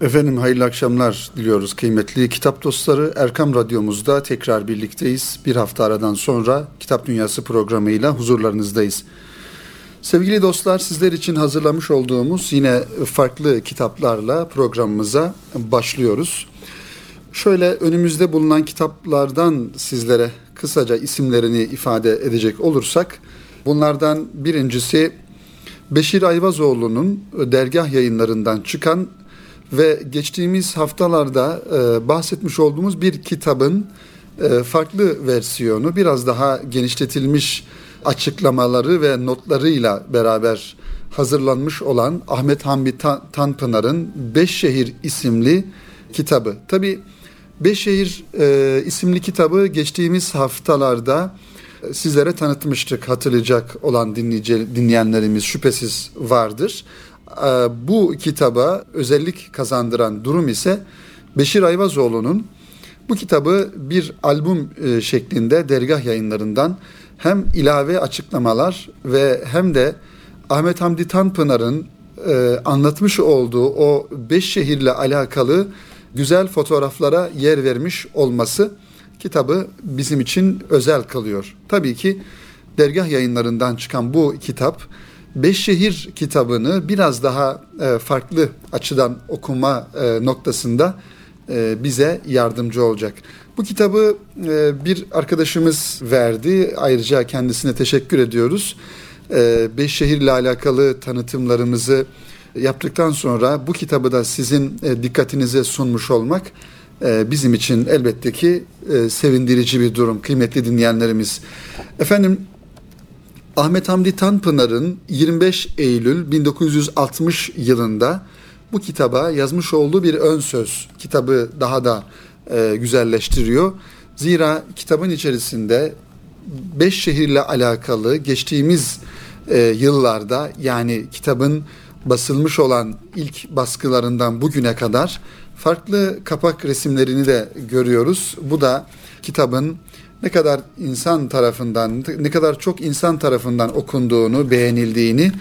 Efendim hayırlı akşamlar diliyoruz kıymetli kitap dostları. Erkam Radyomuzda tekrar birlikteyiz. Bir hafta aradan sonra Kitap Dünyası programıyla huzurlarınızdayız. Sevgili dostlar sizler için hazırlamış olduğumuz yine farklı kitaplarla programımıza başlıyoruz. Şöyle önümüzde bulunan kitaplardan sizlere kısaca isimlerini ifade edecek olursak bunlardan birincisi Beşir Ayvazoğlu'nun dergah yayınlarından çıkan ve geçtiğimiz haftalarda e, bahsetmiş olduğumuz bir kitabın e, farklı versiyonu biraz daha genişletilmiş açıklamaları ve notlarıyla beraber hazırlanmış olan Ahmet Hamdi Tanpınar'ın Beş Şehir isimli kitabı. Tabi Beş Şehir e, isimli kitabı geçtiğimiz haftalarda sizlere tanıtmıştık hatırlayacak olan dinleyici, dinleyenlerimiz şüphesiz vardır. Ee, bu kitaba özellik kazandıran durum ise Beşir Ayvazoğlu'nun bu kitabı bir albüm e, şeklinde dergah yayınlarından hem ilave açıklamalar ve hem de Ahmet Hamdi Tanpınar'ın e, anlatmış olduğu o beş şehirle alakalı güzel fotoğraflara yer vermiş olması kitabı bizim için özel kılıyor. Tabii ki dergah yayınlarından çıkan bu kitap Beş Şehir kitabını biraz daha e, farklı açıdan okuma e, noktasında e, bize yardımcı olacak. Bu kitabı bir arkadaşımız verdi. Ayrıca kendisine teşekkür ediyoruz. Beş şehirle alakalı tanıtımlarımızı yaptıktan sonra bu kitabı da sizin dikkatinize sunmuş olmak bizim için elbette ki sevindirici bir durum kıymetli dinleyenlerimiz. Efendim Ahmet Hamdi Tanpınar'ın 25 Eylül 1960 yılında bu kitaba yazmış olduğu bir ön söz kitabı daha da e, güzelleştiriyor. Zira kitabın içerisinde beş şehirle alakalı geçtiğimiz e, yıllarda yani kitabın basılmış olan ilk baskılarından bugüne kadar farklı kapak resimlerini de görüyoruz. Bu da kitabın ne kadar insan tarafından, ne kadar çok insan tarafından okunduğunu, beğenildiğini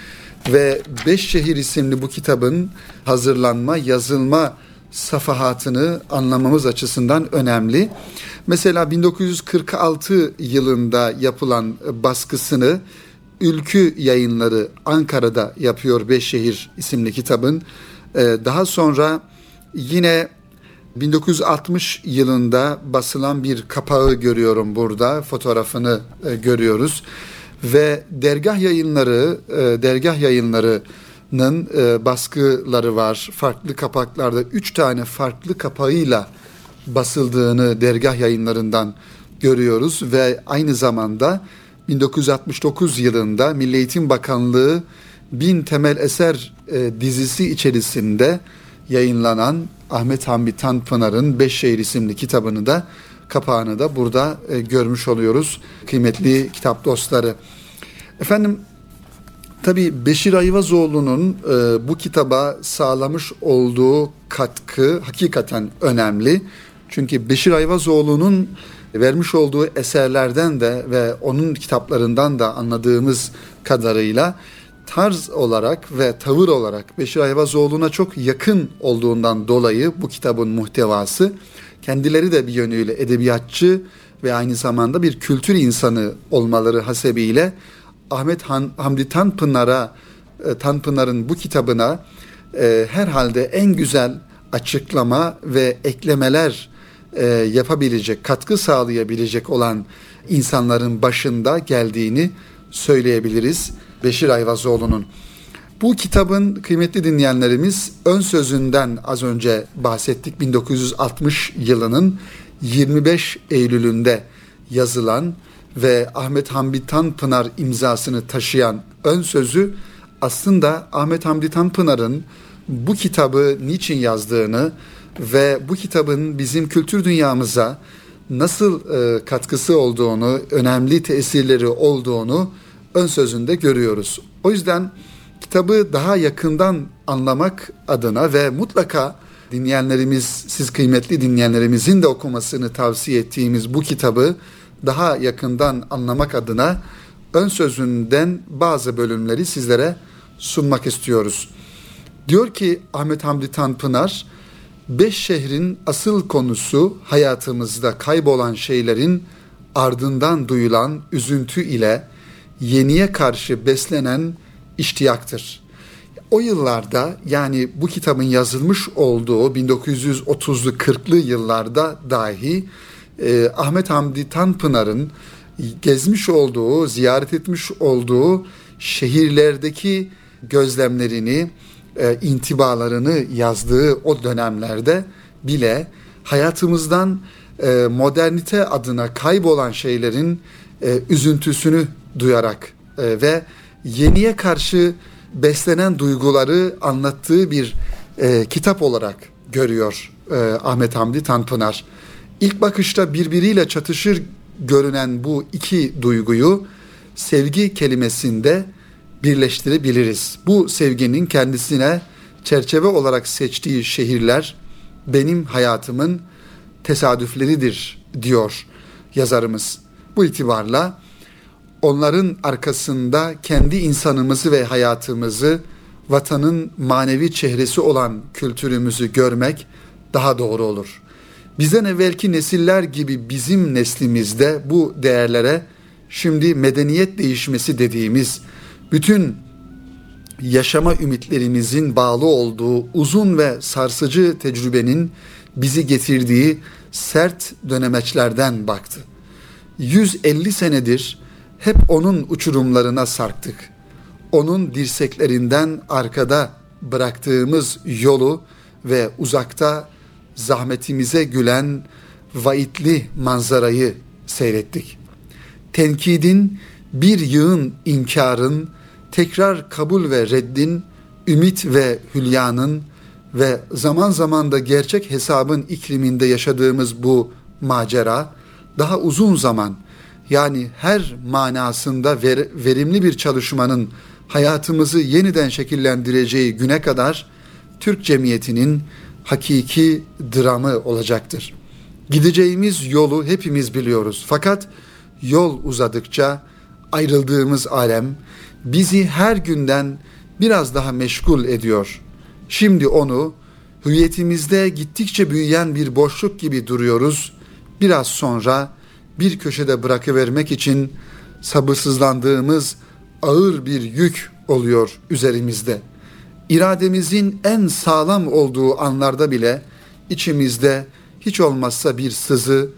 ve Beş Şehir isimli bu kitabın hazırlanma, yazılma safahatını anlamamız açısından önemli. Mesela 1946 yılında yapılan baskısını Ülkü Yayınları Ankara'da yapıyor Beş Şehir isimli kitabın. Ee, daha sonra yine 1960 yılında basılan bir kapağı görüyorum burada. Fotoğrafını e, görüyoruz. Ve dergah yayınları, e, dergah yayınlarının e, baskıları var. Farklı kapaklarda üç tane farklı kapağıyla basıldığını dergah yayınlarından görüyoruz ve aynı zamanda 1969 yılında Milli Eğitim Bakanlığı Bin Temel Eser e, dizisi içerisinde yayınlanan Ahmet Hamdi Tanpınar'ın Beş Şehir isimli kitabını da kapağını da burada e, görmüş oluyoruz kıymetli kitap dostları. Efendim tabi Beşir Ayvazoğlu'nun e, bu kitaba sağlamış olduğu katkı hakikaten önemli. Çünkü Beşir Ayvazoğlu'nun vermiş olduğu eserlerden de ve onun kitaplarından da anladığımız kadarıyla tarz olarak ve tavır olarak Beşir Ayvazoğlu'na çok yakın olduğundan dolayı bu kitabın muhtevası kendileri de bir yönüyle edebiyatçı ve aynı zamanda bir kültür insanı olmaları hasebiyle Ahmet Han, Hamdi Tanpınar'a e, Tanpınar'ın bu kitabına e, herhalde en güzel açıklama ve eklemeler e, yapabilecek, katkı sağlayabilecek olan insanların başında geldiğini söyleyebiliriz. Beşir Ayvazoğlu'nun. Bu kitabın kıymetli dinleyenlerimiz ön sözünden az önce bahsettik. 1960 yılının 25 Eylül'ünde yazılan ve Ahmet Hamdi Tanpınar imzasını taşıyan ön sözü aslında Ahmet Hamdi Tanpınar'ın bu kitabı niçin yazdığını ve bu kitabın bizim kültür dünyamıza nasıl e, katkısı olduğunu, önemli tesirleri olduğunu ön sözünde görüyoruz. O yüzden kitabı daha yakından anlamak adına ve mutlaka dinleyenlerimiz, siz kıymetli dinleyenlerimizin de okumasını tavsiye ettiğimiz bu kitabı daha yakından anlamak adına ön sözünden bazı bölümleri sizlere sunmak istiyoruz. Diyor ki Ahmet Hamdi Tanpınar, Beş şehrin asıl konusu hayatımızda kaybolan şeylerin ardından duyulan üzüntü ile yeniye karşı beslenen iştiyaktır. O yıllarda yani bu kitabın yazılmış olduğu 1930'lu 40'lı yıllarda dahi e, Ahmet Hamdi Tanpınar'ın gezmiş olduğu, ziyaret etmiş olduğu şehirlerdeki gözlemlerini, e, intibalarını yazdığı o dönemlerde bile hayatımızdan e, modernite adına kaybolan şeylerin e, üzüntüsünü duyarak e, ve yeniye karşı beslenen duyguları anlattığı bir e, kitap olarak görüyor e, Ahmet Hamdi Tanpınar. İlk bakışta birbiriyle çatışır görünen bu iki duyguyu sevgi kelimesinde birleştirebiliriz. Bu sevginin kendisine çerçeve olarak seçtiği şehirler benim hayatımın tesadüfleridir diyor yazarımız. Bu itibarla onların arkasında kendi insanımızı ve hayatımızı, vatanın manevi çehresi olan kültürümüzü görmek daha doğru olur. Bizden evvelki nesiller gibi bizim neslimizde bu değerlere şimdi medeniyet değişmesi dediğimiz bütün yaşama ümitlerimizin bağlı olduğu uzun ve sarsıcı tecrübenin bizi getirdiği sert dönemeçlerden baktı. 150 senedir hep onun uçurumlarına sarktık. Onun dirseklerinden arkada bıraktığımız yolu ve uzakta zahmetimize gülen vaitli manzarayı seyrettik. Tenkidin bir yığın inkarın, tekrar kabul ve reddin, ümit ve hülyanın ve zaman zaman da gerçek hesabın ikliminde yaşadığımız bu macera daha uzun zaman yani her manasında ver, verimli bir çalışmanın hayatımızı yeniden şekillendireceği güne kadar Türk cemiyetinin hakiki dramı olacaktır. Gideceğimiz yolu hepimiz biliyoruz. Fakat yol uzadıkça ayrıldığımız alem bizi her günden biraz daha meşgul ediyor. Şimdi onu hüviyetimizde gittikçe büyüyen bir boşluk gibi duruyoruz. Biraz sonra bir köşede bırakıvermek için sabırsızlandığımız ağır bir yük oluyor üzerimizde. İrademizin en sağlam olduğu anlarda bile içimizde hiç olmazsa bir sızı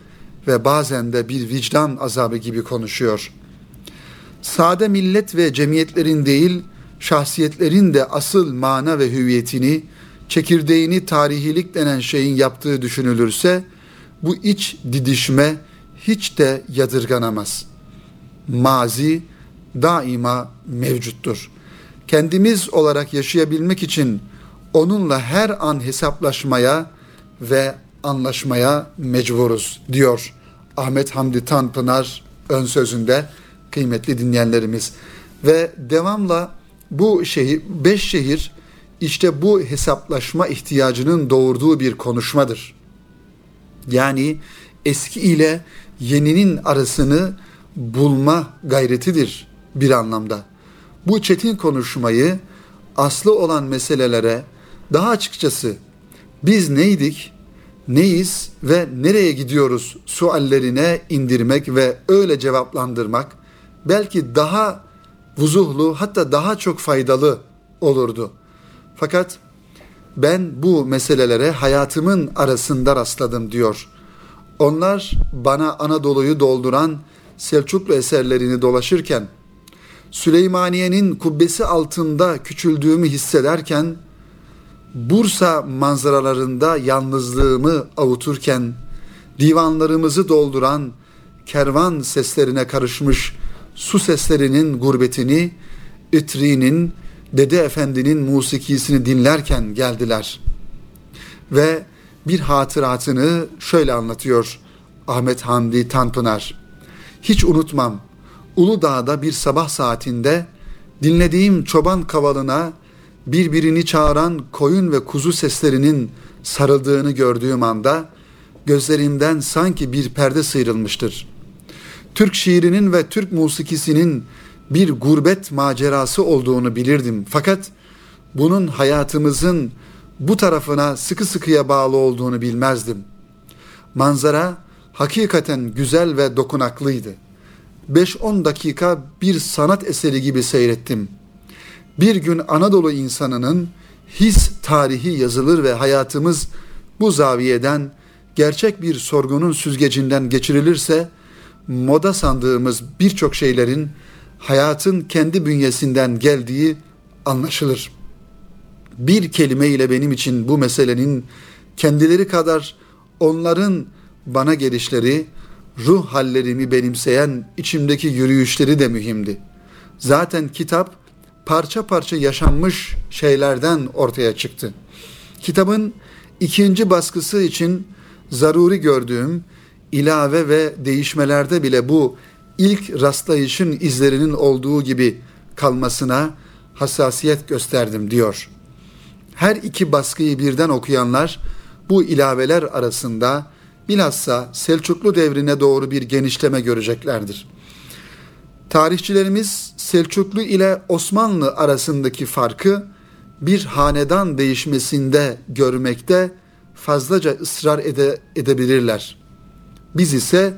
ve bazen de bir vicdan azabı gibi konuşuyor. Sade millet ve cemiyetlerin değil, şahsiyetlerin de asıl mana ve hüviyetini, çekirdeğini tarihilik denen şeyin yaptığı düşünülürse, bu iç didişme hiç de yadırganamaz. Mazi daima mevcuttur. Kendimiz olarak yaşayabilmek için onunla her an hesaplaşmaya ve anlaşmaya mecburuz diyor Ahmet Hamdi Tanpınar ön sözünde kıymetli dinleyenlerimiz. Ve devamla bu şehir, beş şehir işte bu hesaplaşma ihtiyacının doğurduğu bir konuşmadır. Yani eski ile yeninin arasını bulma gayretidir bir anlamda. Bu çetin konuşmayı aslı olan meselelere daha açıkçası biz neydik, neyiz ve nereye gidiyoruz suallerine indirmek ve öyle cevaplandırmak belki daha vuzuhlu hatta daha çok faydalı olurdu. Fakat ben bu meselelere hayatımın arasında rastladım diyor onlar bana Anadolu'yu dolduran Selçuklu eserlerini dolaşırken, Süleymaniye'nin kubbesi altında küçüldüğümü hissederken, Bursa manzaralarında yalnızlığımı avuturken, divanlarımızı dolduran kervan seslerine karışmış su seslerinin gurbetini, İtri'nin, Dede Efendi'nin musikisini dinlerken geldiler. Ve bir hatıratını şöyle anlatıyor Ahmet Hamdi Tanpınar. Hiç unutmam. Uludağ'da bir sabah saatinde dinlediğim çoban kavalına birbirini çağıran koyun ve kuzu seslerinin sarıldığını gördüğüm anda gözlerimden sanki bir perde sıyrılmıştır. Türk şiirinin ve Türk musikisinin bir gurbet macerası olduğunu bilirdim. Fakat bunun hayatımızın bu tarafına sıkı sıkıya bağlı olduğunu bilmezdim. Manzara hakikaten güzel ve dokunaklıydı. 5-10 dakika bir sanat eseri gibi seyrettim. Bir gün Anadolu insanının his tarihi yazılır ve hayatımız bu zaviyeden gerçek bir sorgunun süzgecinden geçirilirse moda sandığımız birçok şeylerin hayatın kendi bünyesinden geldiği anlaşılır. Bir kelime ile benim için bu meselenin kendileri kadar onların bana gelişleri, ruh hallerimi benimseyen içimdeki yürüyüşleri de mühimdi. Zaten kitap parça parça yaşanmış şeylerden ortaya çıktı. Kitabın ikinci baskısı için zaruri gördüğüm ilave ve değişmelerde bile bu ilk rastlayışın izlerinin olduğu gibi kalmasına hassasiyet gösterdim diyor. Her iki baskıyı birden okuyanlar bu ilaveler arasında bilhassa Selçuklu devrine doğru bir genişleme göreceklerdir. Tarihçilerimiz Selçuklu ile Osmanlı arasındaki farkı bir hanedan değişmesinde görmekte fazlaca ısrar ede, edebilirler. Biz ise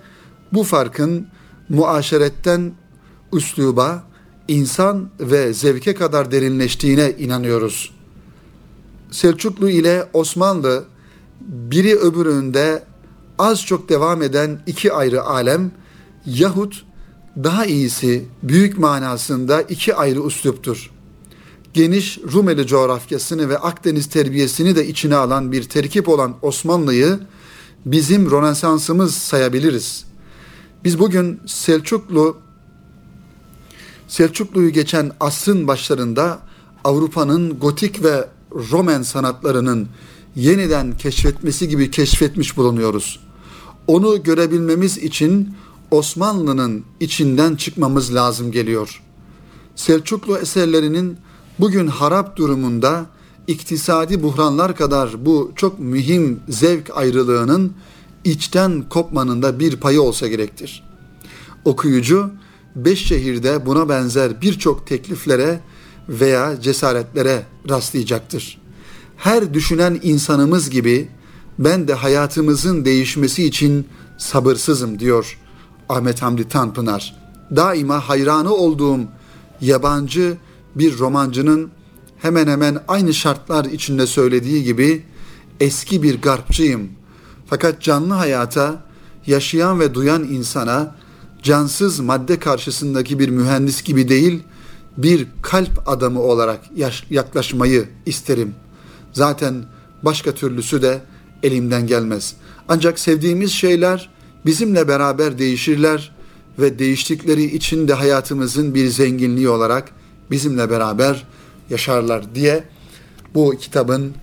bu farkın muaşeretten üsluba, insan ve zevke kadar derinleştiğine inanıyoruz. Selçuklu ile Osmanlı biri öbüründe az çok devam eden iki ayrı alem yahut daha iyisi büyük manasında iki ayrı üsluptur. Geniş Rumeli coğrafyasını ve Akdeniz terbiyesini de içine alan bir terkip olan Osmanlı'yı bizim Rönesansımız sayabiliriz. Biz bugün Selçuklu Selçuklu'yu geçen asrın başlarında Avrupa'nın gotik ve Roman sanatlarının yeniden keşfetmesi gibi keşfetmiş bulunuyoruz. Onu görebilmemiz için Osmanlı'nın içinden çıkmamız lazım geliyor. Selçuklu eserlerinin bugün harap durumunda iktisadi buhranlar kadar bu çok mühim zevk ayrılığının içten kopmanın da bir payı olsa gerektir. Okuyucu beş şehirde buna benzer birçok tekliflere veya cesaretlere rastlayacaktır. Her düşünen insanımız gibi ben de hayatımızın değişmesi için sabırsızım diyor Ahmet Hamdi Tanpınar. Daima hayranı olduğum yabancı bir romancının hemen hemen aynı şartlar içinde söylediği gibi eski bir garpçıyım. Fakat canlı hayata, yaşayan ve duyan insana cansız madde karşısındaki bir mühendis gibi değil, bir kalp adamı olarak yaklaşmayı isterim. Zaten başka türlüsü de elimden gelmez. Ancak sevdiğimiz şeyler bizimle beraber değişirler ve değiştikleri için de hayatımızın bir zenginliği olarak bizimle beraber yaşarlar diye bu kitabın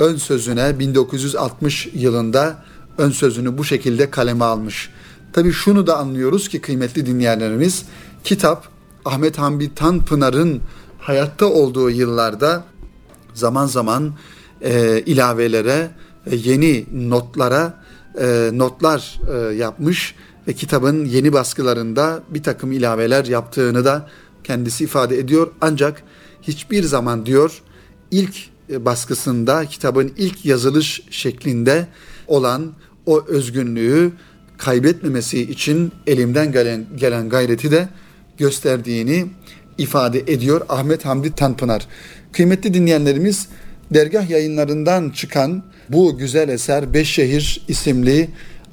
ön sözüne 1960 yılında ön sözünü bu şekilde kaleme almış. Tabi şunu da anlıyoruz ki kıymetli dinleyenlerimiz kitap Ahmet Hamdi Tanpınar'ın hayatta olduğu yıllarda zaman zaman e, ilavelere, e, yeni notlara e, notlar e, yapmış ve kitabın yeni baskılarında bir takım ilaveler yaptığını da kendisi ifade ediyor. Ancak hiçbir zaman diyor ilk e, baskısında kitabın ilk yazılış şeklinde olan o özgünlüğü kaybetmemesi için elimden gelen, gelen gayreti de gösterdiğini ifade ediyor Ahmet Hamdi Tanpınar. Kıymetli dinleyenlerimiz dergah yayınlarından çıkan bu güzel eser Beş Şehir isimli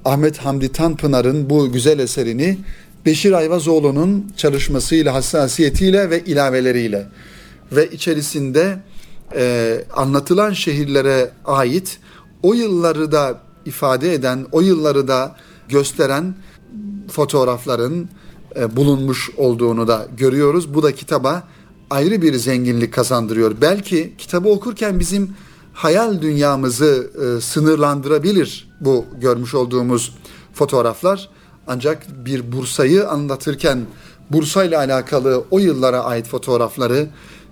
Ahmet Hamdi Tanpınar'ın bu güzel eserini Beşir Ayvazoğlu'nun çalışmasıyla, hassasiyetiyle ve ilaveleriyle ve içerisinde e, anlatılan şehirlere ait o yılları da ifade eden, o yılları da gösteren fotoğrafların bulunmuş olduğunu da görüyoruz. Bu da kitaba ayrı bir zenginlik kazandırıyor. Belki kitabı okurken bizim hayal dünyamızı e, sınırlandırabilir bu görmüş olduğumuz fotoğraflar. Ancak bir Bursa'yı anlatırken Bursa ile alakalı o yıllara ait fotoğrafları,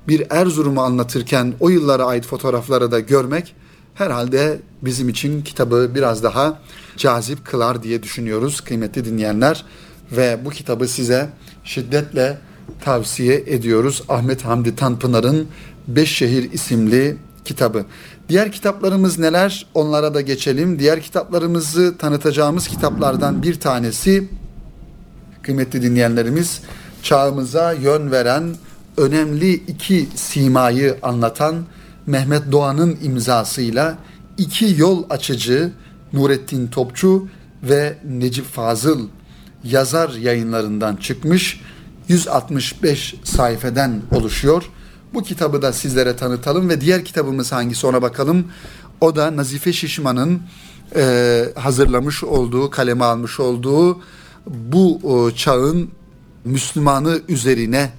bir Erzurum'u anlatırken o yıllara ait fotoğrafları da görmek herhalde bizim için kitabı biraz daha cazip kılar diye düşünüyoruz kıymetli dinleyenler ve bu kitabı size şiddetle tavsiye ediyoruz. Ahmet Hamdi Tanpınar'ın Beş Şehir isimli kitabı. Diğer kitaplarımız neler? Onlara da geçelim. Diğer kitaplarımızı tanıtacağımız kitaplardan bir tanesi kıymetli dinleyenlerimiz çağımıza yön veren önemli iki simayı anlatan Mehmet Doğan'ın imzasıyla iki yol açıcı Nurettin Topçu ve Necip Fazıl yazar yayınlarından çıkmış 165 sayfeden oluşuyor. Bu kitabı da sizlere tanıtalım ve diğer kitabımız hangisi ona bakalım. O da Nazife Şişman'ın e, hazırlamış olduğu, kaleme almış olduğu bu o, çağın Müslümanı üzerine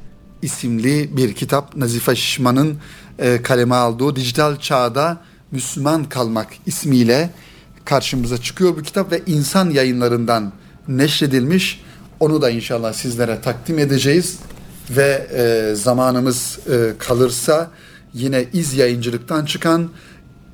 isimli bir kitap. Nazife Şişman'ın e, kaleme aldığı Dijital Çağda Müslüman Kalmak ismiyle karşımıza çıkıyor bu kitap ve insan yayınlarından neşredilmiş. Onu da inşallah sizlere takdim edeceğiz ve e, zamanımız e, kalırsa yine iz yayıncılıktan çıkan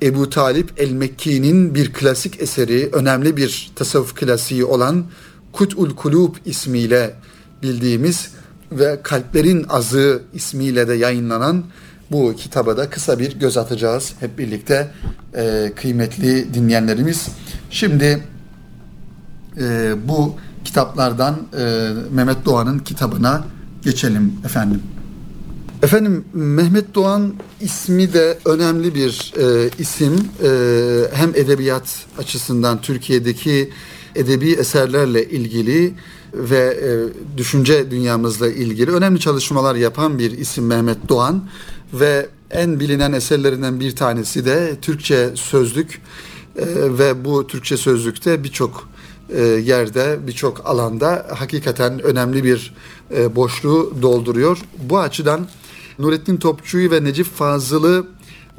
Ebu Talip el-Mekki'nin bir klasik eseri, önemli bir tasavvuf klasiği olan Kut'ul Kulub ismiyle bildiğimiz ve Kalplerin Azı ismiyle de yayınlanan bu kitaba da kısa bir göz atacağız hep birlikte e, kıymetli dinleyenlerimiz. Şimdi e, bu kitaplardan e, Mehmet Doğan'ın kitabına geçelim efendim. Efendim Mehmet Doğan ismi de önemli bir e, isim. E, hem edebiyat açısından Türkiye'deki edebi eserlerle ilgili ve e, düşünce dünyamızla ilgili önemli çalışmalar yapan bir isim Mehmet Doğan ve en bilinen eserlerinden bir tanesi de Türkçe sözlük e, ve bu Türkçe sözlükte birçok yerde birçok alanda hakikaten önemli bir e, boşluğu dolduruyor. Bu açıdan Nurettin Topçu'yu ve Necip Fazıl'ı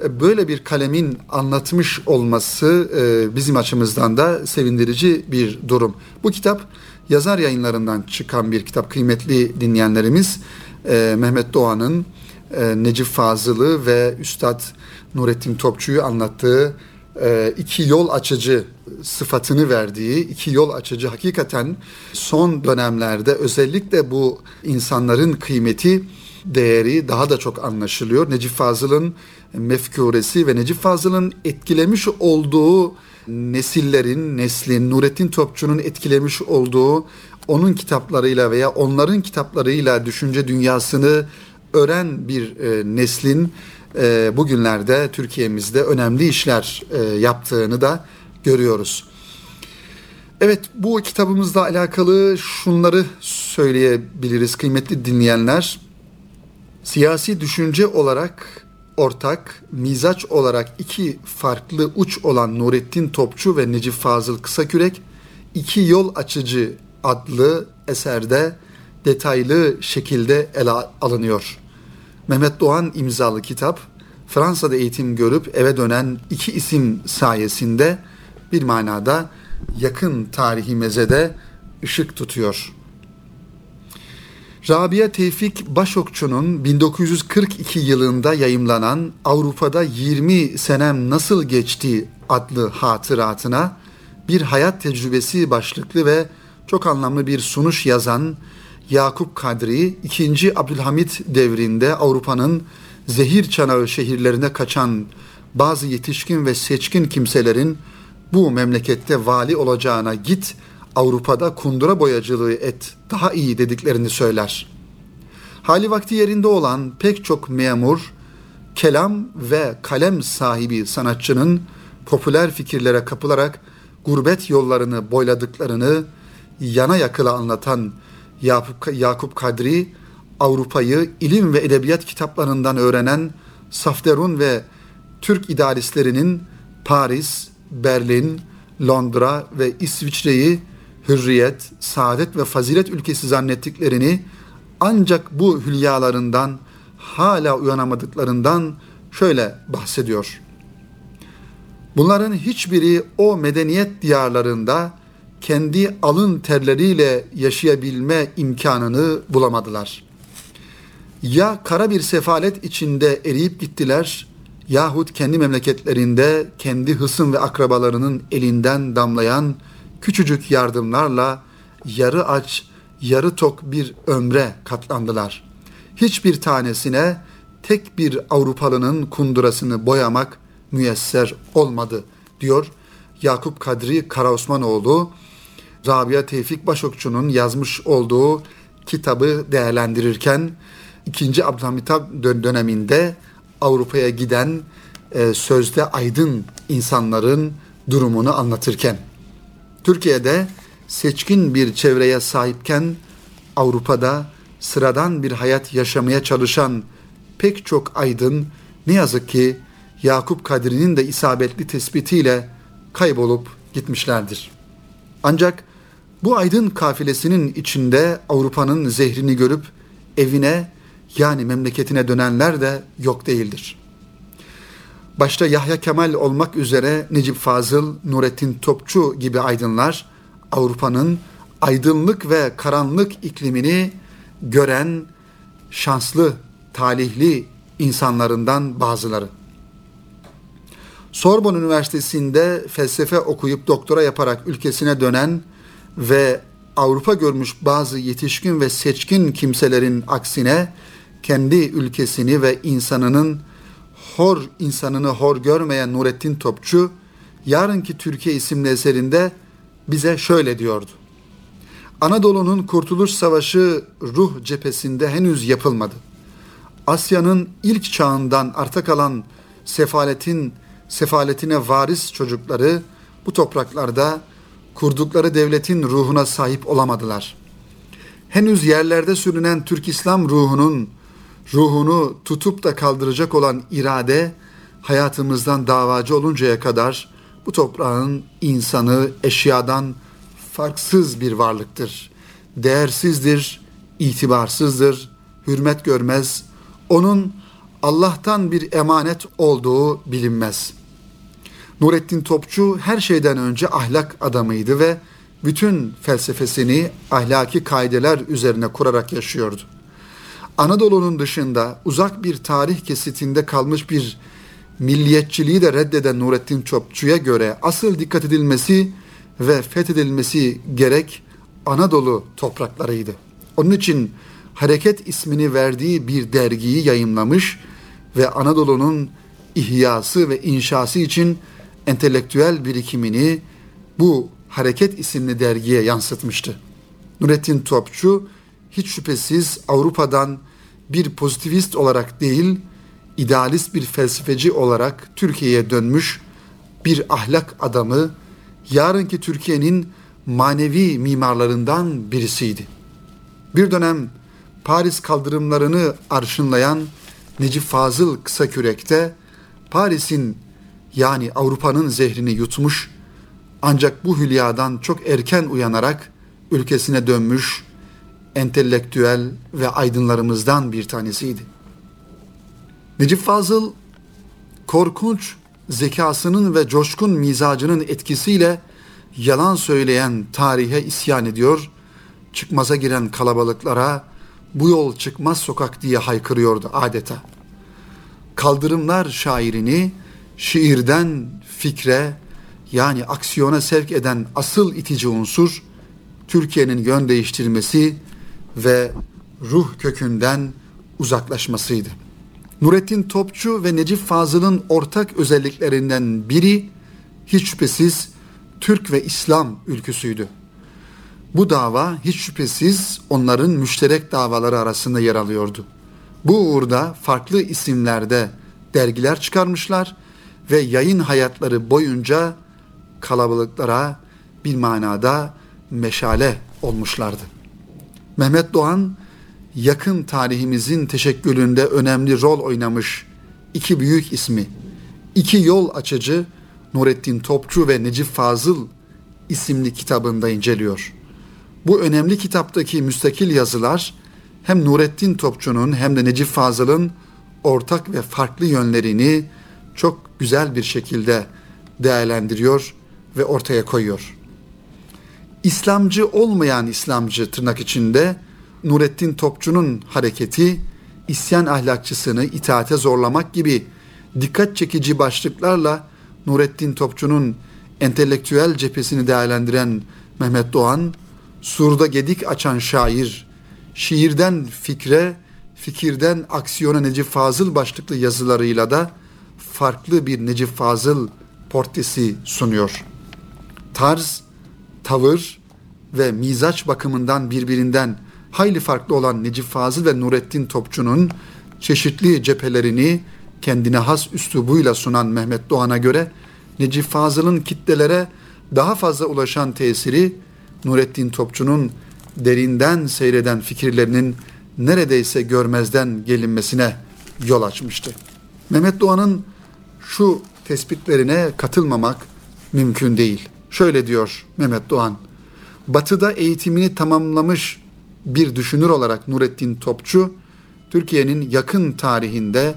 e, böyle bir kalemin anlatmış olması e, bizim açımızdan da sevindirici bir durum. Bu kitap yazar yayınlarından çıkan bir kitap kıymetli dinleyenlerimiz. E, Mehmet Doğan'ın Necip Fazıl'ı ve Üstad Nurettin Topçu'yu anlattığı iki yol açıcı sıfatını verdiği iki yol açıcı hakikaten son dönemlerde özellikle bu insanların kıymeti değeri daha da çok anlaşılıyor. Necip Fazıl'ın mefkuresi ve Necip Fazıl'ın etkilemiş olduğu nesillerin, neslin, Nurettin Topçu'nun etkilemiş olduğu onun kitaplarıyla veya onların kitaplarıyla düşünce dünyasını öğren bir e, neslin e, bugünlerde Türkiye'mizde önemli işler e, yaptığını da görüyoruz. Evet bu kitabımızla alakalı şunları söyleyebiliriz kıymetli dinleyenler. Siyasi düşünce olarak ortak, mizaç olarak iki farklı uç olan Nurettin Topçu ve Necip Fazıl Kısakürek iki yol açıcı adlı eserde detaylı şekilde ele alınıyor. Mehmet Doğan imzalı kitap Fransa'da eğitim görüp eve dönen iki isim sayesinde bir manada yakın tarihi mezede ışık tutuyor. Rabia Tevfik Başokçu'nun 1942 yılında yayımlanan Avrupa'da 20 senem nasıl geçti adlı hatıratına bir hayat tecrübesi başlıklı ve çok anlamlı bir sunuş yazan Yakup Kadri 2. Abdülhamit devrinde Avrupa'nın zehir çanağı şehirlerine kaçan bazı yetişkin ve seçkin kimselerin bu memlekette vali olacağına git Avrupa'da kundura boyacılığı et daha iyi dediklerini söyler. Hali vakti yerinde olan pek çok memur, kelam ve kalem sahibi sanatçının popüler fikirlere kapılarak gurbet yollarını boyladıklarını yana yakıla anlatan Yakup Kadri, Avrupa'yı ilim ve edebiyat kitaplarından öğrenen Safterun ve Türk idealistlerinin Paris, Berlin, Londra ve İsviçre'yi hürriyet, saadet ve fazilet ülkesi zannettiklerini ancak bu hülyalarından hala uyanamadıklarından şöyle bahsediyor. Bunların hiçbiri o medeniyet diyarlarında kendi alın terleriyle yaşayabilme imkanını bulamadılar. Ya kara bir sefalet içinde eriyip gittiler yahut kendi memleketlerinde kendi hısım ve akrabalarının elinden damlayan küçücük yardımlarla yarı aç, yarı tok bir ömre katlandılar. Hiçbir tanesine tek bir Avrupalının kundurasını boyamak müyesser olmadı diyor Yakup Kadri Karaosmanoğlu. Rabia Tevfik Başokçu'nun yazmış olduğu kitabı değerlendirirken 2. Abdülhamit döneminde Avrupa'ya giden e, sözde aydın insanların durumunu anlatırken Türkiye'de seçkin bir çevreye sahipken Avrupa'da sıradan bir hayat yaşamaya çalışan pek çok aydın ne yazık ki Yakup Kadri'nin de isabetli tespitiyle kaybolup gitmişlerdir. Ancak bu aydın kafilesinin içinde Avrupa'nın zehrini görüp evine yani memleketine dönenler de yok değildir. Başta Yahya Kemal olmak üzere Necip Fazıl, Nurettin Topçu gibi aydınlar Avrupa'nın aydınlık ve karanlık iklimini gören şanslı, talihli insanlarından bazıları. Sorbonne Üniversitesi'nde felsefe okuyup doktora yaparak ülkesine dönen ve Avrupa görmüş bazı yetişkin ve seçkin kimselerin aksine kendi ülkesini ve insanının hor insanını hor görmeyen Nurettin Topçu Yarınki Türkiye isimli eserinde bize şöyle diyordu. Anadolu'nun Kurtuluş Savaşı ruh cephesinde henüz yapılmadı. Asya'nın ilk çağından arta kalan sefaletin sefaletine varis çocukları bu topraklarda kurdukları devletin ruhuna sahip olamadılar. Henüz yerlerde sürünen Türk İslam ruhunun ruhunu tutup da kaldıracak olan irade hayatımızdan davacı oluncaya kadar bu toprağın insanı eşyadan farksız bir varlıktır. Değersizdir, itibarsızdır, hürmet görmez. Onun Allah'tan bir emanet olduğu bilinmez. Nurettin Topçu her şeyden önce ahlak adamıydı ve bütün felsefesini ahlaki kaideler üzerine kurarak yaşıyordu. Anadolu'nun dışında uzak bir tarih kesitinde kalmış bir milliyetçiliği de reddeden Nurettin Topçu'ya göre asıl dikkat edilmesi ve fethedilmesi gerek Anadolu topraklarıydı. Onun için hareket ismini verdiği bir dergiyi yayımlamış ve Anadolu'nun ihyası ve inşası için entelektüel birikimini bu Hareket isimli dergiye yansıtmıştı. Nurettin Topçu hiç şüphesiz Avrupa'dan bir pozitivist olarak değil, idealist bir felsefeci olarak Türkiye'ye dönmüş bir ahlak adamı, yarınki Türkiye'nin manevi mimarlarından birisiydi. Bir dönem Paris kaldırımlarını arşınlayan Necip Fazıl Kısakürek'te Paris'in yani Avrupa'nın zehrini yutmuş ancak bu hülyadan çok erken uyanarak ülkesine dönmüş entelektüel ve aydınlarımızdan bir tanesiydi. Necip Fazıl korkunç zekasının ve coşkun mizacının etkisiyle yalan söyleyen tarihe isyan ediyor, çıkmaza giren kalabalıklara bu yol çıkmaz sokak diye haykırıyordu adeta. Kaldırımlar şairini şiirden fikre yani aksiyona sevk eden asıl itici unsur Türkiye'nin yön değiştirmesi ve ruh kökünden uzaklaşmasıydı. Nurettin Topçu ve Necip Fazıl'ın ortak özelliklerinden biri hiç şüphesiz Türk ve İslam ülküsüydü. Bu dava hiç şüphesiz onların müşterek davaları arasında yer alıyordu. Bu uğurda farklı isimlerde dergiler çıkarmışlar ve yayın hayatları boyunca kalabalıklara bir manada meşale olmuşlardı. Mehmet Doğan yakın tarihimizin teşekkülünde önemli rol oynamış iki büyük ismi, iki yol açıcı Nurettin Topçu ve Necip Fazıl isimli kitabında inceliyor. Bu önemli kitaptaki müstakil yazılar hem Nurettin Topçu'nun hem de Necip Fazıl'ın ortak ve farklı yönlerini çok güzel bir şekilde değerlendiriyor ve ortaya koyuyor. İslamcı olmayan İslamcı tırnak içinde Nurettin Topçu'nun hareketi isyan ahlakçısını itaate zorlamak gibi dikkat çekici başlıklarla Nurettin Topçu'nun entelektüel cephesini değerlendiren Mehmet Doğan, surda gedik açan şair, şiirden fikre, fikirden aksiyona Necip Fazıl başlıklı yazılarıyla da farklı bir Necip Fazıl portresi sunuyor. Tarz, tavır ve mizaç bakımından birbirinden hayli farklı olan Necip Fazıl ve Nurettin Topçu'nun çeşitli cephelerini kendine has üslubuyla sunan Mehmet Doğan'a göre Necip Fazıl'ın kitlelere daha fazla ulaşan tesiri Nurettin Topçu'nun derinden seyreden fikirlerinin neredeyse görmezden gelinmesine yol açmıştı. Mehmet Doğan'ın şu tespitlerine katılmamak mümkün değil. Şöyle diyor Mehmet Doğan. Batı'da eğitimini tamamlamış bir düşünür olarak Nurettin Topçu, Türkiye'nin yakın tarihinde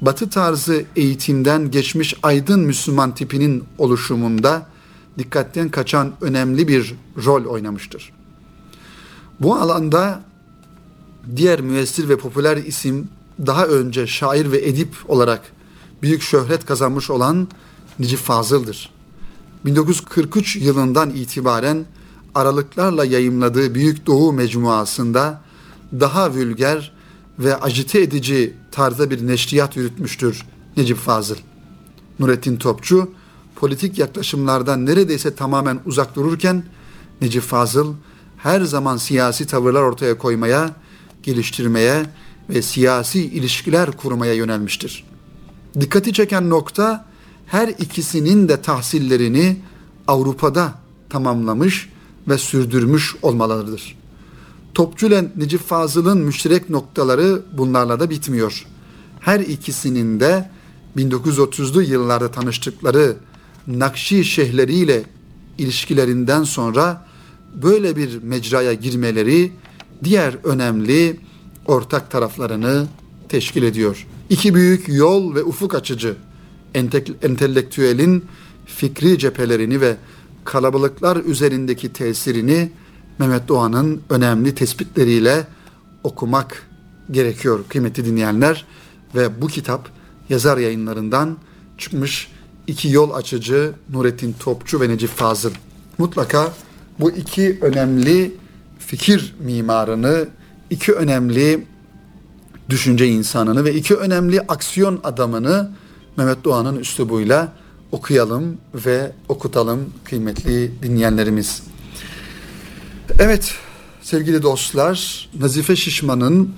Batı tarzı eğitimden geçmiş aydın Müslüman tipinin oluşumunda dikkatten kaçan önemli bir rol oynamıştır. Bu alanda diğer müessir ve popüler isim daha önce şair ve edip olarak büyük şöhret kazanmış olan Necip Fazıl'dır. 1943 yılından itibaren aralıklarla yayımladığı Büyük Doğu mecmuasında daha vülger ve acite edici tarzda bir neşriyat yürütmüştür Necip Fazıl. Nurettin Topçu politik yaklaşımlardan neredeyse tamamen uzak dururken Necip Fazıl her zaman siyasi tavırlar ortaya koymaya, geliştirmeye ve siyasi ilişkiler kurmaya yönelmiştir. Dikkati çeken nokta her ikisinin de tahsillerini Avrupa'da tamamlamış ve sürdürmüş olmalarıdır. Topçu ile Necip Fazıl'ın müşterek noktaları bunlarla da bitmiyor. Her ikisinin de 1930'lu yıllarda tanıştıkları Nakşi şehirleriyle ilişkilerinden sonra böyle bir mecraya girmeleri diğer önemli ortak taraflarını teşkil ediyor. İki büyük yol ve ufuk açıcı entelektüelin fikri cephelerini ve kalabalıklar üzerindeki tesirini Mehmet Doğan'ın önemli tespitleriyle okumak gerekiyor kıymetli dinleyenler ve bu kitap yazar yayınlarından çıkmış iki yol açıcı Nurettin Topçu ve Necip Fazıl. Mutlaka bu iki önemli fikir mimarını, iki önemli düşünce insanını ve iki önemli aksiyon adamını Mehmet Doğan'ın üslubuyla okuyalım ve okutalım kıymetli dinleyenlerimiz. Evet sevgili dostlar Nazife Şişman'ın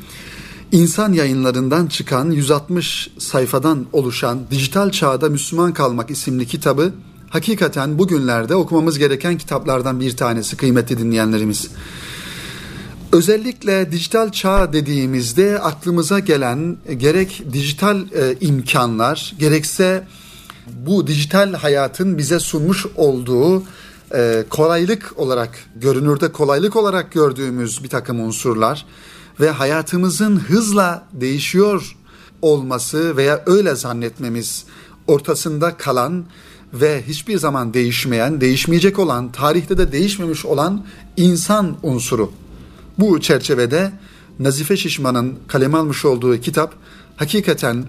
İnsan yayınlarından çıkan 160 sayfadan oluşan Dijital Çağda Müslüman Kalmak isimli kitabı hakikaten bugünlerde okumamız gereken kitaplardan bir tanesi kıymetli dinleyenlerimiz. Özellikle dijital çağ dediğimizde aklımıza gelen gerek dijital e, imkanlar gerekse bu dijital hayatın bize sunmuş olduğu e, kolaylık olarak görünürde kolaylık olarak gördüğümüz bir takım unsurlar ve hayatımızın hızla değişiyor olması veya öyle zannetmemiz ortasında kalan ve hiçbir zaman değişmeyen, değişmeyecek olan, tarihte de değişmemiş olan insan unsuru. Bu çerçevede Nazife Şişman'ın kaleme almış olduğu kitap hakikaten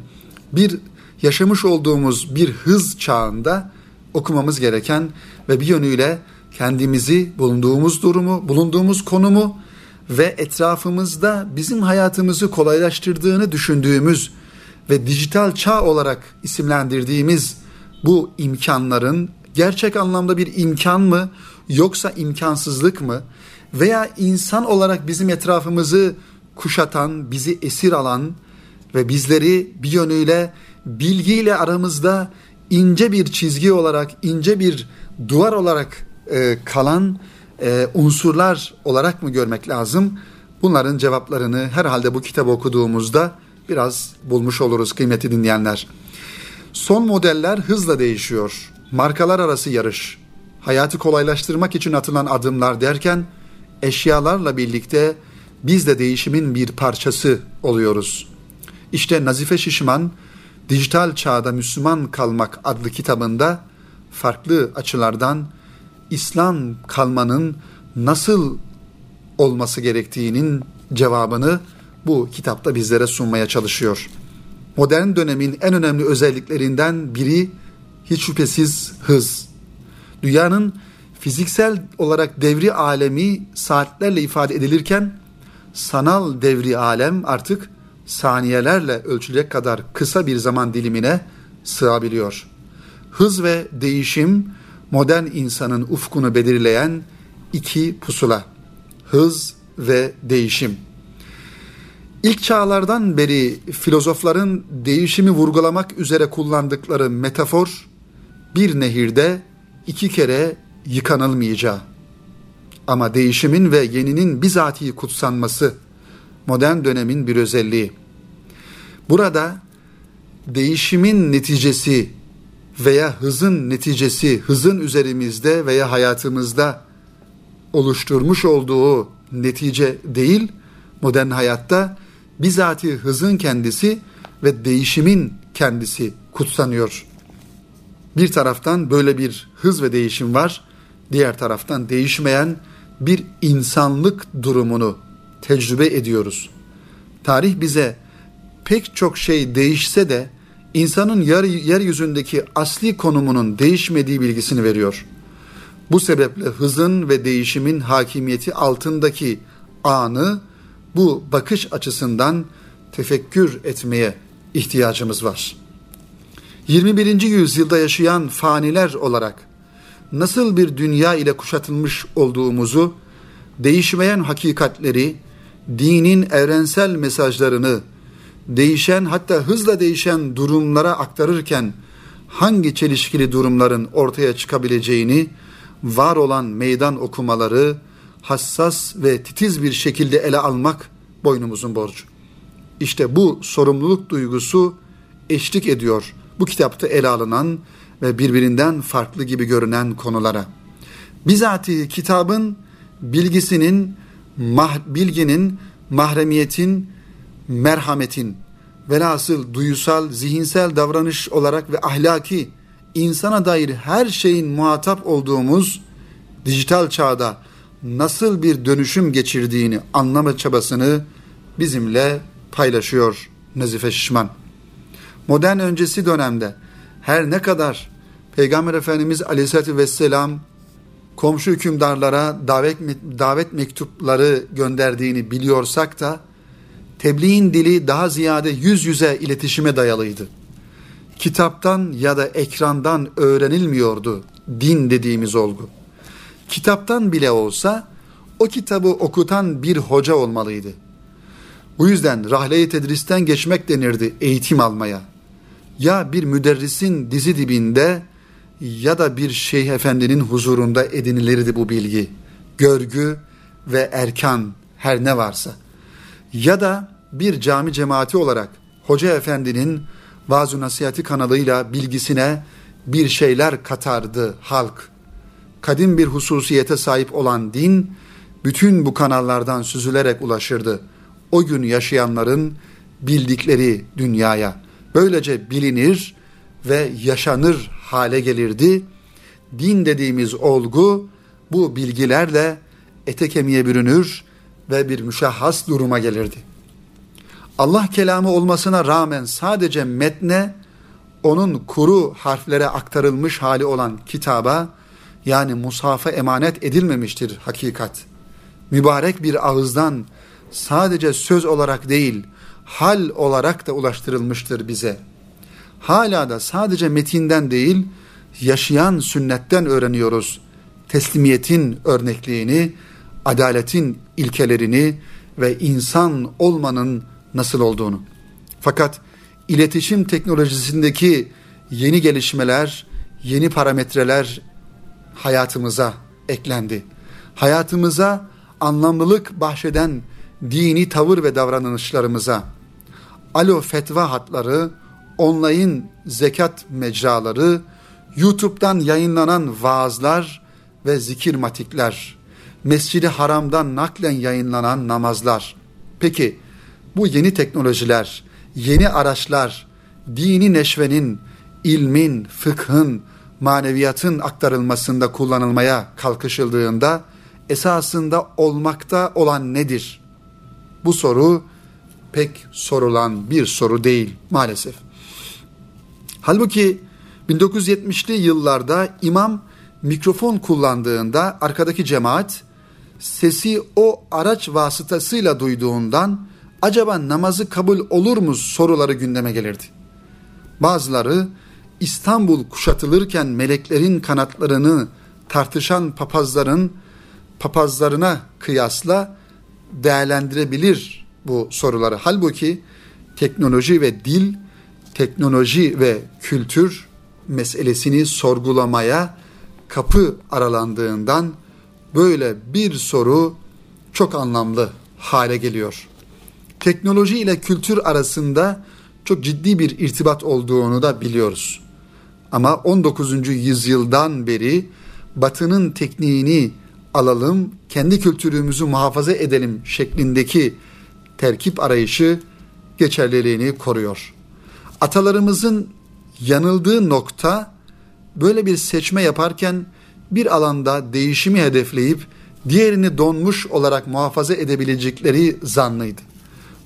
bir yaşamış olduğumuz bir hız çağında okumamız gereken ve bir yönüyle kendimizi, bulunduğumuz durumu, bulunduğumuz konumu ve etrafımızda bizim hayatımızı kolaylaştırdığını düşündüğümüz ve dijital çağ olarak isimlendirdiğimiz bu imkanların gerçek anlamda bir imkan mı yoksa imkansızlık mı veya insan olarak bizim etrafımızı kuşatan, bizi esir alan ve bizleri bir yönüyle bilgiyle aramızda ince bir çizgi olarak, ince bir duvar olarak e, kalan e, unsurlar olarak mı görmek lazım? Bunların cevaplarını herhalde bu kitabı okuduğumuzda biraz bulmuş oluruz kıymetli dinleyenler. Son modeller hızla değişiyor. Markalar arası yarış, hayatı kolaylaştırmak için atılan adımlar derken eşyalarla birlikte biz de değişimin bir parçası oluyoruz. İşte Nazife Şişman Dijital Çağda Müslüman Kalmak adlı kitabında farklı açılardan İslam kalmanın nasıl olması gerektiğinin cevabını bu kitapta bizlere sunmaya çalışıyor. Modern dönemin en önemli özelliklerinden biri hiç şüphesiz hız. Dünyanın fiziksel olarak devri alemi saatlerle ifade edilirken sanal devri alem artık saniyelerle ölçülecek kadar kısa bir zaman dilimine sığabiliyor. Hız ve değişim modern insanın ufkunu belirleyen iki pusula. Hız ve değişim. İlk çağlardan beri filozofların değişimi vurgulamak üzere kullandıkları metafor bir nehirde iki kere yıkanılmayacağı. Ama değişimin ve yeninin bizatihi kutsanması modern dönemin bir özelliği. Burada değişimin neticesi veya hızın neticesi, hızın üzerimizde veya hayatımızda oluşturmuş olduğu netice değil, modern hayatta bizatihi hızın kendisi ve değişimin kendisi kutsanıyor. Bir taraftan böyle bir hız ve değişim var, diğer taraftan değişmeyen bir insanlık durumunu tecrübe ediyoruz. Tarih bize pek çok şey değişse de insanın yer, yeryüzündeki asli konumunun değişmediği bilgisini veriyor. Bu sebeple hızın ve değişimin hakimiyeti altındaki anı bu bakış açısından tefekkür etmeye ihtiyacımız var. 21. yüzyılda yaşayan faniler olarak nasıl bir dünya ile kuşatılmış olduğumuzu, değişmeyen hakikatleri, dinin evrensel mesajlarını değişen hatta hızla değişen durumlara aktarırken hangi çelişkili durumların ortaya çıkabileceğini var olan meydan okumaları hassas ve titiz bir şekilde ele almak boynumuzun borcu. İşte bu sorumluluk duygusu eşlik ediyor bu kitapta ele alınan ve birbirinden farklı gibi görünen konulara. Bizatihi kitabın bilgisinin, mah, bilginin, mahremiyetin, merhametin, velhasıl duyusal, zihinsel davranış olarak ve ahlaki, insana dair her şeyin muhatap olduğumuz dijital çağda nasıl bir dönüşüm geçirdiğini anlama çabasını bizimle paylaşıyor Nazife Şişman. Modern öncesi dönemde her ne kadar Peygamber Efendimiz Aleyhisselatü Vesselam komşu hükümdarlara davet, davet mektupları gönderdiğini biliyorsak da tebliğin dili daha ziyade yüz yüze iletişime dayalıydı. Kitaptan ya da ekrandan öğrenilmiyordu din dediğimiz olgu. Kitaptan bile olsa o kitabı okutan bir hoca olmalıydı. Bu yüzden rahle-i tedristen geçmek denirdi eğitim almaya. Ya bir müderrisin dizi dibinde ya da bir şeyh efendinin huzurunda edinilirdi bu bilgi. Görgü ve erkan her ne varsa. Ya da bir cami cemaati olarak hoca efendinin vaaz nasihati kanalıyla bilgisine bir şeyler katardı halk. Kadim bir hususiyete sahip olan din bütün bu kanallardan süzülerek ulaşırdı. O gün yaşayanların bildikleri dünyaya. Böylece bilinir ve yaşanır hale gelirdi. Din dediğimiz olgu bu bilgilerle ete kemiğe bürünür ve bir müşahhas duruma gelirdi. Allah kelamı olmasına rağmen sadece metne onun kuru harflere aktarılmış hali olan kitaba yani mushafa emanet edilmemiştir hakikat. Mübarek bir ağızdan sadece söz olarak değil hal olarak da ulaştırılmıştır bize. Hala da sadece metinden değil yaşayan sünnetten öğreniyoruz. Teslimiyetin örnekliğini, adaletin ilkelerini ve insan olmanın nasıl olduğunu. Fakat iletişim teknolojisindeki yeni gelişmeler, yeni parametreler hayatımıza eklendi. Hayatımıza anlamlılık bahşeden dini tavır ve davranışlarımıza, alo fetva hatları, online zekat mecraları, YouTube'dan yayınlanan vaazlar ve zikir matikler, Mescidi Haram'dan naklen yayınlanan namazlar. Peki bu yeni teknolojiler, yeni araçlar, dini neşvenin, ilmin, fıkhın, maneviyatın aktarılmasında kullanılmaya kalkışıldığında esasında olmakta olan nedir? Bu soru pek sorulan bir soru değil maalesef. Halbuki 1970'li yıllarda imam mikrofon kullandığında arkadaki cemaat sesi o araç vasıtasıyla duyduğundan acaba namazı kabul olur mu soruları gündeme gelirdi. Bazıları İstanbul kuşatılırken meleklerin kanatlarını tartışan papazların papazlarına kıyasla değerlendirebilir bu soruları. Halbuki teknoloji ve dil, teknoloji ve kültür meselesini sorgulamaya kapı aralandığından böyle bir soru çok anlamlı hale geliyor. Teknoloji ile kültür arasında çok ciddi bir irtibat olduğunu da biliyoruz. Ama 19. yüzyıldan beri Batı'nın tekniğini alalım, kendi kültürümüzü muhafaza edelim şeklindeki terkip arayışı geçerliliğini koruyor. Atalarımızın yanıldığı nokta böyle bir seçme yaparken bir alanda değişimi hedefleyip diğerini donmuş olarak muhafaza edebilecekleri zannıydı.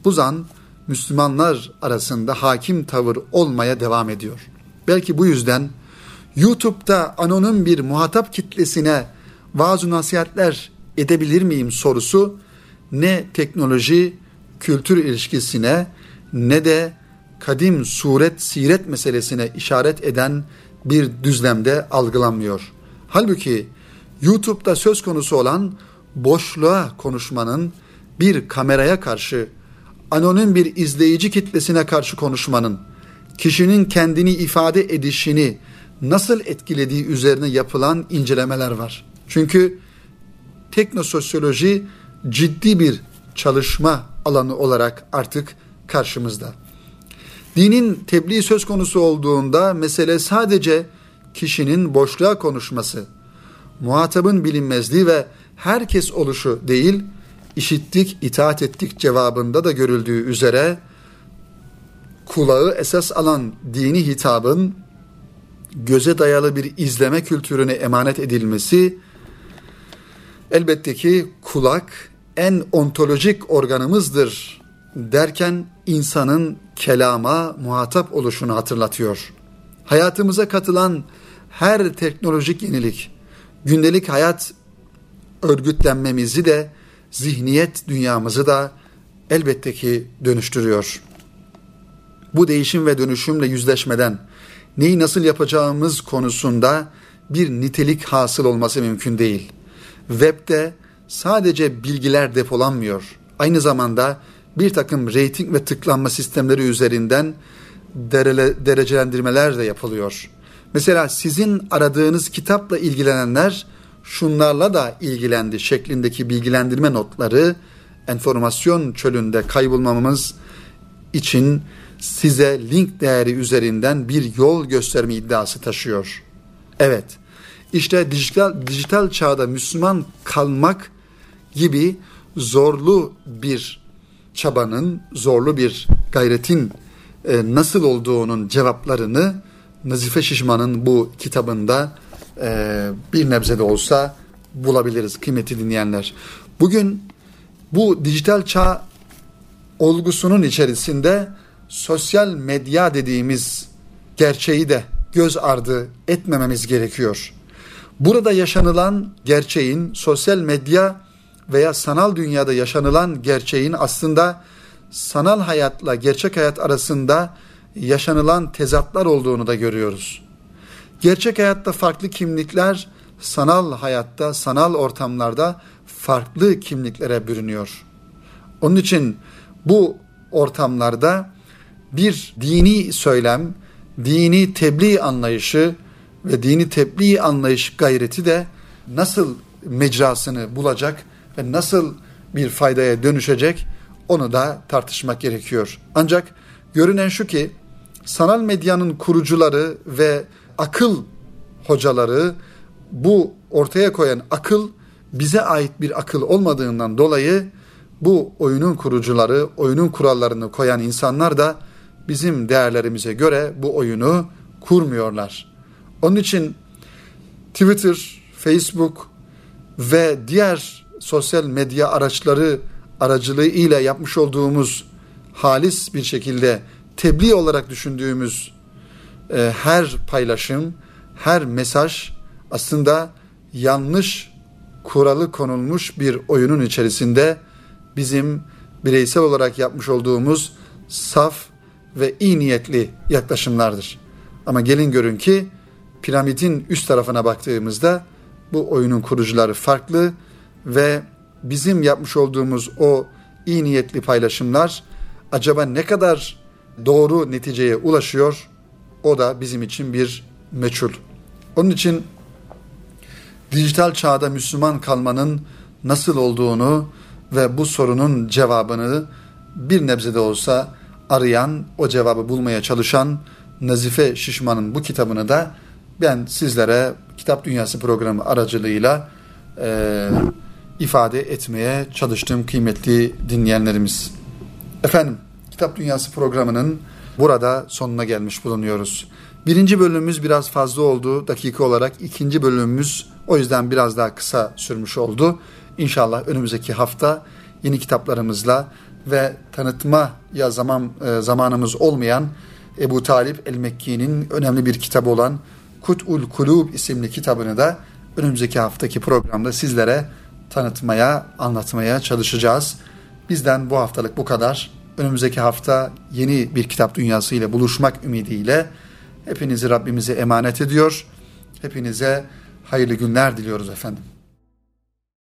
Bu zan Müslümanlar arasında hakim tavır olmaya devam ediyor. Belki bu yüzden YouTube'da anonim bir muhatap kitlesine vaaz nasihatler edebilir miyim sorusu ne teknoloji kültür ilişkisine ne de kadim suret siret meselesine işaret eden bir düzlemde algılanmıyor. Halbuki YouTube'da söz konusu olan boşluğa konuşmanın bir kameraya karşı anonim bir izleyici kitlesine karşı konuşmanın kişinin kendini ifade edişini nasıl etkilediği üzerine yapılan incelemeler var. Çünkü teknososyoloji ciddi bir çalışma alanı olarak artık karşımızda. Dinin tebliğ söz konusu olduğunda mesele sadece kişinin boşluğa konuşması, muhatabın bilinmezliği ve herkes oluşu değil, işittik, itaat ettik cevabında da görüldüğü üzere kulağı esas alan dini hitabın göze dayalı bir izleme kültürüne emanet edilmesi elbette ki kulak en ontolojik organımızdır derken insanın kelama muhatap oluşunu hatırlatıyor. Hayatımıza katılan her teknolojik yenilik gündelik hayat örgütlenmemizi de zihniyet dünyamızı da elbette ki dönüştürüyor. Bu değişim ve dönüşümle yüzleşmeden neyi nasıl yapacağımız konusunda bir nitelik hasıl olması mümkün değil. Web'de sadece bilgiler depolanmıyor. Aynı zamanda bir takım reyting ve tıklanma sistemleri üzerinden derele, derecelendirmeler de yapılıyor. Mesela sizin aradığınız kitapla ilgilenenler şunlarla da ilgilendi şeklindeki bilgilendirme notları enformasyon çölünde kaybolmamamız için size link değeri üzerinden bir yol gösterme iddiası taşıyor. Evet, işte dijital, dijital çağda Müslüman kalmak gibi zorlu bir çabanın, zorlu bir gayretin e, nasıl olduğunun cevaplarını Nazife Şişman'ın bu kitabında e, bir nebze de olsa bulabiliriz kıymeti dinleyenler. Bugün bu dijital çağ olgusunun içerisinde sosyal medya dediğimiz gerçeği de göz ardı etmememiz gerekiyor. Burada yaşanılan gerçeğin sosyal medya veya sanal dünyada yaşanılan gerçeğin aslında sanal hayatla gerçek hayat arasında yaşanılan tezatlar olduğunu da görüyoruz. Gerçek hayatta farklı kimlikler sanal hayatta, sanal ortamlarda farklı kimliklere bürünüyor. Onun için bu ortamlarda bir dini söylem, dini tebliğ anlayışı ve dini tebliğ anlayış gayreti de nasıl mecrasını bulacak ve nasıl bir faydaya dönüşecek onu da tartışmak gerekiyor. Ancak görünen şu ki sanal medyanın kurucuları ve akıl hocaları bu ortaya koyan akıl bize ait bir akıl olmadığından dolayı bu oyunun kurucuları, oyunun kurallarını koyan insanlar da bizim değerlerimize göre bu oyunu kurmuyorlar. Onun için Twitter, Facebook ve diğer sosyal medya araçları aracılığı ile yapmış olduğumuz halis bir şekilde tebliğ olarak düşündüğümüz e, her paylaşım, her mesaj aslında yanlış kuralı konulmuş bir oyunun içerisinde bizim bireysel olarak yapmış olduğumuz saf ve iyi niyetli yaklaşımlardır. Ama gelin görün ki piramidin üst tarafına baktığımızda bu oyunun kurucuları farklı ve bizim yapmış olduğumuz o iyi niyetli paylaşımlar acaba ne kadar doğru neticeye ulaşıyor o da bizim için bir meçhul. Onun için dijital çağda Müslüman kalmanın nasıl olduğunu ve bu sorunun cevabını bir nebze de olsa arayan, o cevabı bulmaya çalışan Nazife Şişman'ın bu kitabını da ben sizlere Kitap Dünyası programı aracılığıyla e, ifade etmeye çalıştım kıymetli dinleyenlerimiz. Efendim, Kitap Dünyası programının burada sonuna gelmiş bulunuyoruz. Birinci bölümümüz biraz fazla oldu dakika olarak. ikinci bölümümüz o yüzden biraz daha kısa sürmüş oldu. İnşallah önümüzdeki hafta yeni kitaplarımızla ve tanıtma ya zaman e, zamanımız olmayan Ebu Talip el-Mekki'nin önemli bir kitabı olan Kut'ul Kulub isimli kitabını da önümüzdeki haftaki programda sizlere tanıtmaya, anlatmaya çalışacağız. Bizden bu haftalık bu kadar. Önümüzdeki hafta yeni bir kitap dünyası ile buluşmak ümidiyle hepinizi Rabbimize emanet ediyor. Hepinize hayırlı günler diliyoruz efendim.